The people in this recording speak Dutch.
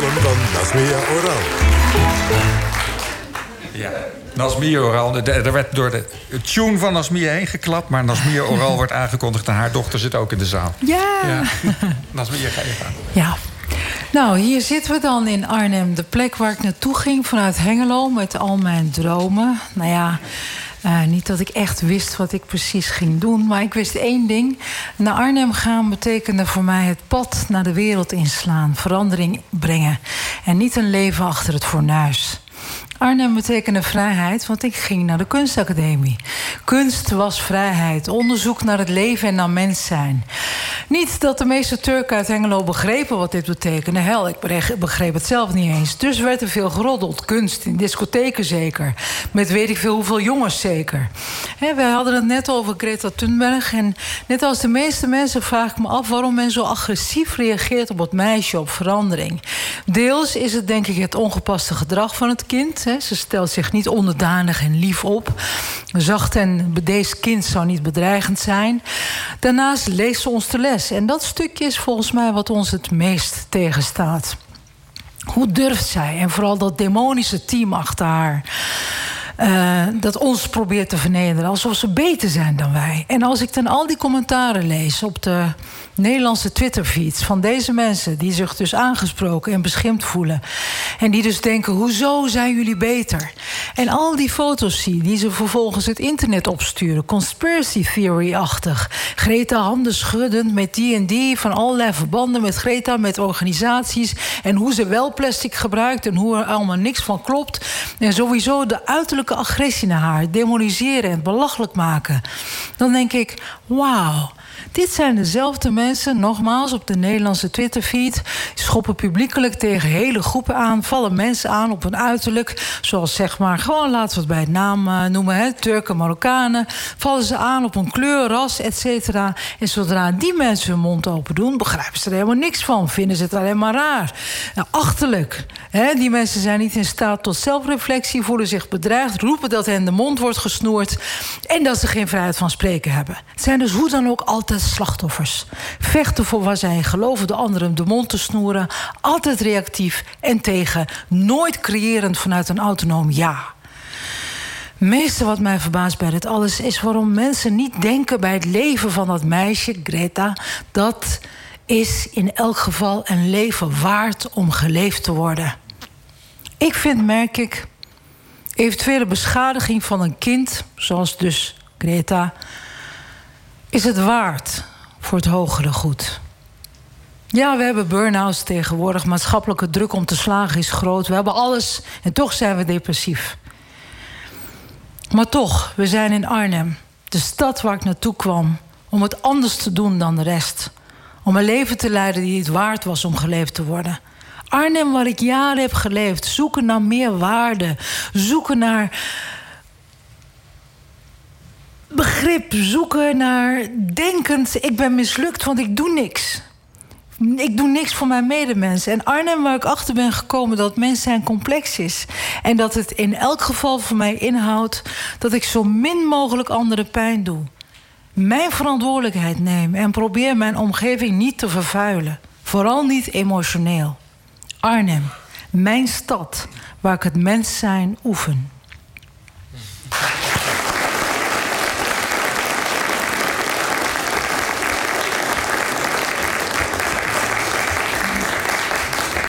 column van Nasmia Oral. Ja, Nasmia Oral. Er werd door de tune van Nasmia heen geklapt... maar Nasmia Oral wordt aangekondigd en haar dochter zit ook in de zaal. Ja. ja. Nasmia, ga je gaan. Ja. Nou, hier zitten we dan in Arnhem. De plek waar ik naartoe ging vanuit Hengelo met al mijn dromen. Nou ja... Uh, niet dat ik echt wist wat ik precies ging doen, maar ik wist één ding. Naar Arnhem gaan betekende voor mij het pad naar de wereld inslaan, verandering brengen. En niet een leven achter het fornuis. Arnhem betekende vrijheid, want ik ging naar de kunstacademie. Kunst was vrijheid, onderzoek naar het leven en naar mens zijn. Niet dat de meeste Turken uit Hengelo begrepen wat dit betekende. Hel, ik begreep het zelf niet eens. Dus werd er veel geroddeld. Kunst, in discotheken zeker. Met weet ik veel hoeveel jongens zeker. He, wij hadden het net over Greta Thunberg. En net als de meeste mensen vraag ik me af... waarom men zo agressief reageert op het meisje, op verandering. Deels is het denk ik het ongepaste gedrag van het kind... Ze stelt zich niet onderdanig en lief op. Zacht en bedeesd kind zou niet bedreigend zijn. Daarnaast leest ze ons de les. En dat stukje is volgens mij wat ons het meest tegenstaat. Hoe durft zij? En vooral dat demonische team achter haar. Uh, dat ons probeert te vernederen. Alsof ze beter zijn dan wij. En als ik dan al die commentaren lees op de Nederlandse Twitterfeeds van deze mensen die zich dus aangesproken en beschimpt voelen. En die dus denken: hoezo zijn jullie beter? En al die foto's zie die ze vervolgens het internet opsturen, conspiracy theory-achtig. Greta handen schuddend met die en die, van allerlei verbanden met Greta, met organisaties. En hoe ze wel plastic gebruikt en hoe er allemaal niks van klopt. En sowieso de uiterlijke agressie naar haar, demoniseren en belachelijk maken. Dan denk ik: wauw. Dit zijn dezelfde mensen, nogmaals op de Nederlandse Twitterfeed, schoppen publiekelijk tegen hele groepen aan, vallen mensen aan op hun uiterlijk, zoals zeg maar, gewoon laten we het bij het naam uh, noemen, hè, Turken, Marokkanen, vallen ze aan op een kleur, ras, et cetera. En zodra die mensen hun mond open doen, begrijpen ze er helemaal niks van, vinden ze het alleen maar raar. Nou, achterlijk. Hè, die mensen zijn niet in staat tot zelfreflectie, voelen zich bedreigd, roepen dat hen de mond wordt gesnoerd en dat ze geen vrijheid van spreken hebben. Het zijn dus hoe dan ook altijd slachtoffers. Vechten voor waar zij geloven de anderen de mond te snoeren. Altijd reactief en tegen. Nooit creërend vanuit een autonoom ja. Meeste wat mij verbaast bij dit alles is waarom mensen niet denken bij het leven van dat meisje, Greta, dat is in elk geval een leven waard om geleefd te worden. Ik vind, merk ik, eventuele beschadiging van een kind, zoals dus Greta, is het waard voor het hogere goed. Ja, we hebben burn-outs tegenwoordig. Maatschappelijke druk om te slagen is groot. We hebben alles en toch zijn we depressief. Maar toch, we zijn in Arnhem, de stad waar ik naartoe kwam, om het anders te doen dan de rest. Om een leven te leiden die het waard was om geleefd te worden. Arnhem, waar ik jaren heb geleefd, zoeken naar meer waarde, zoeken naar begrip, zoeken naar denkend... ik ben mislukt, want ik doe niks. Ik doe niks voor mijn medemensen. En Arnhem, waar ik achter ben gekomen dat mens zijn complex is. En dat het in elk geval voor mij inhoudt... dat ik zo min mogelijk anderen pijn doe. Mijn verantwoordelijkheid neem en probeer mijn omgeving niet te vervuilen. Vooral niet emotioneel. Arnhem, mijn stad, waar ik het mens zijn oefen.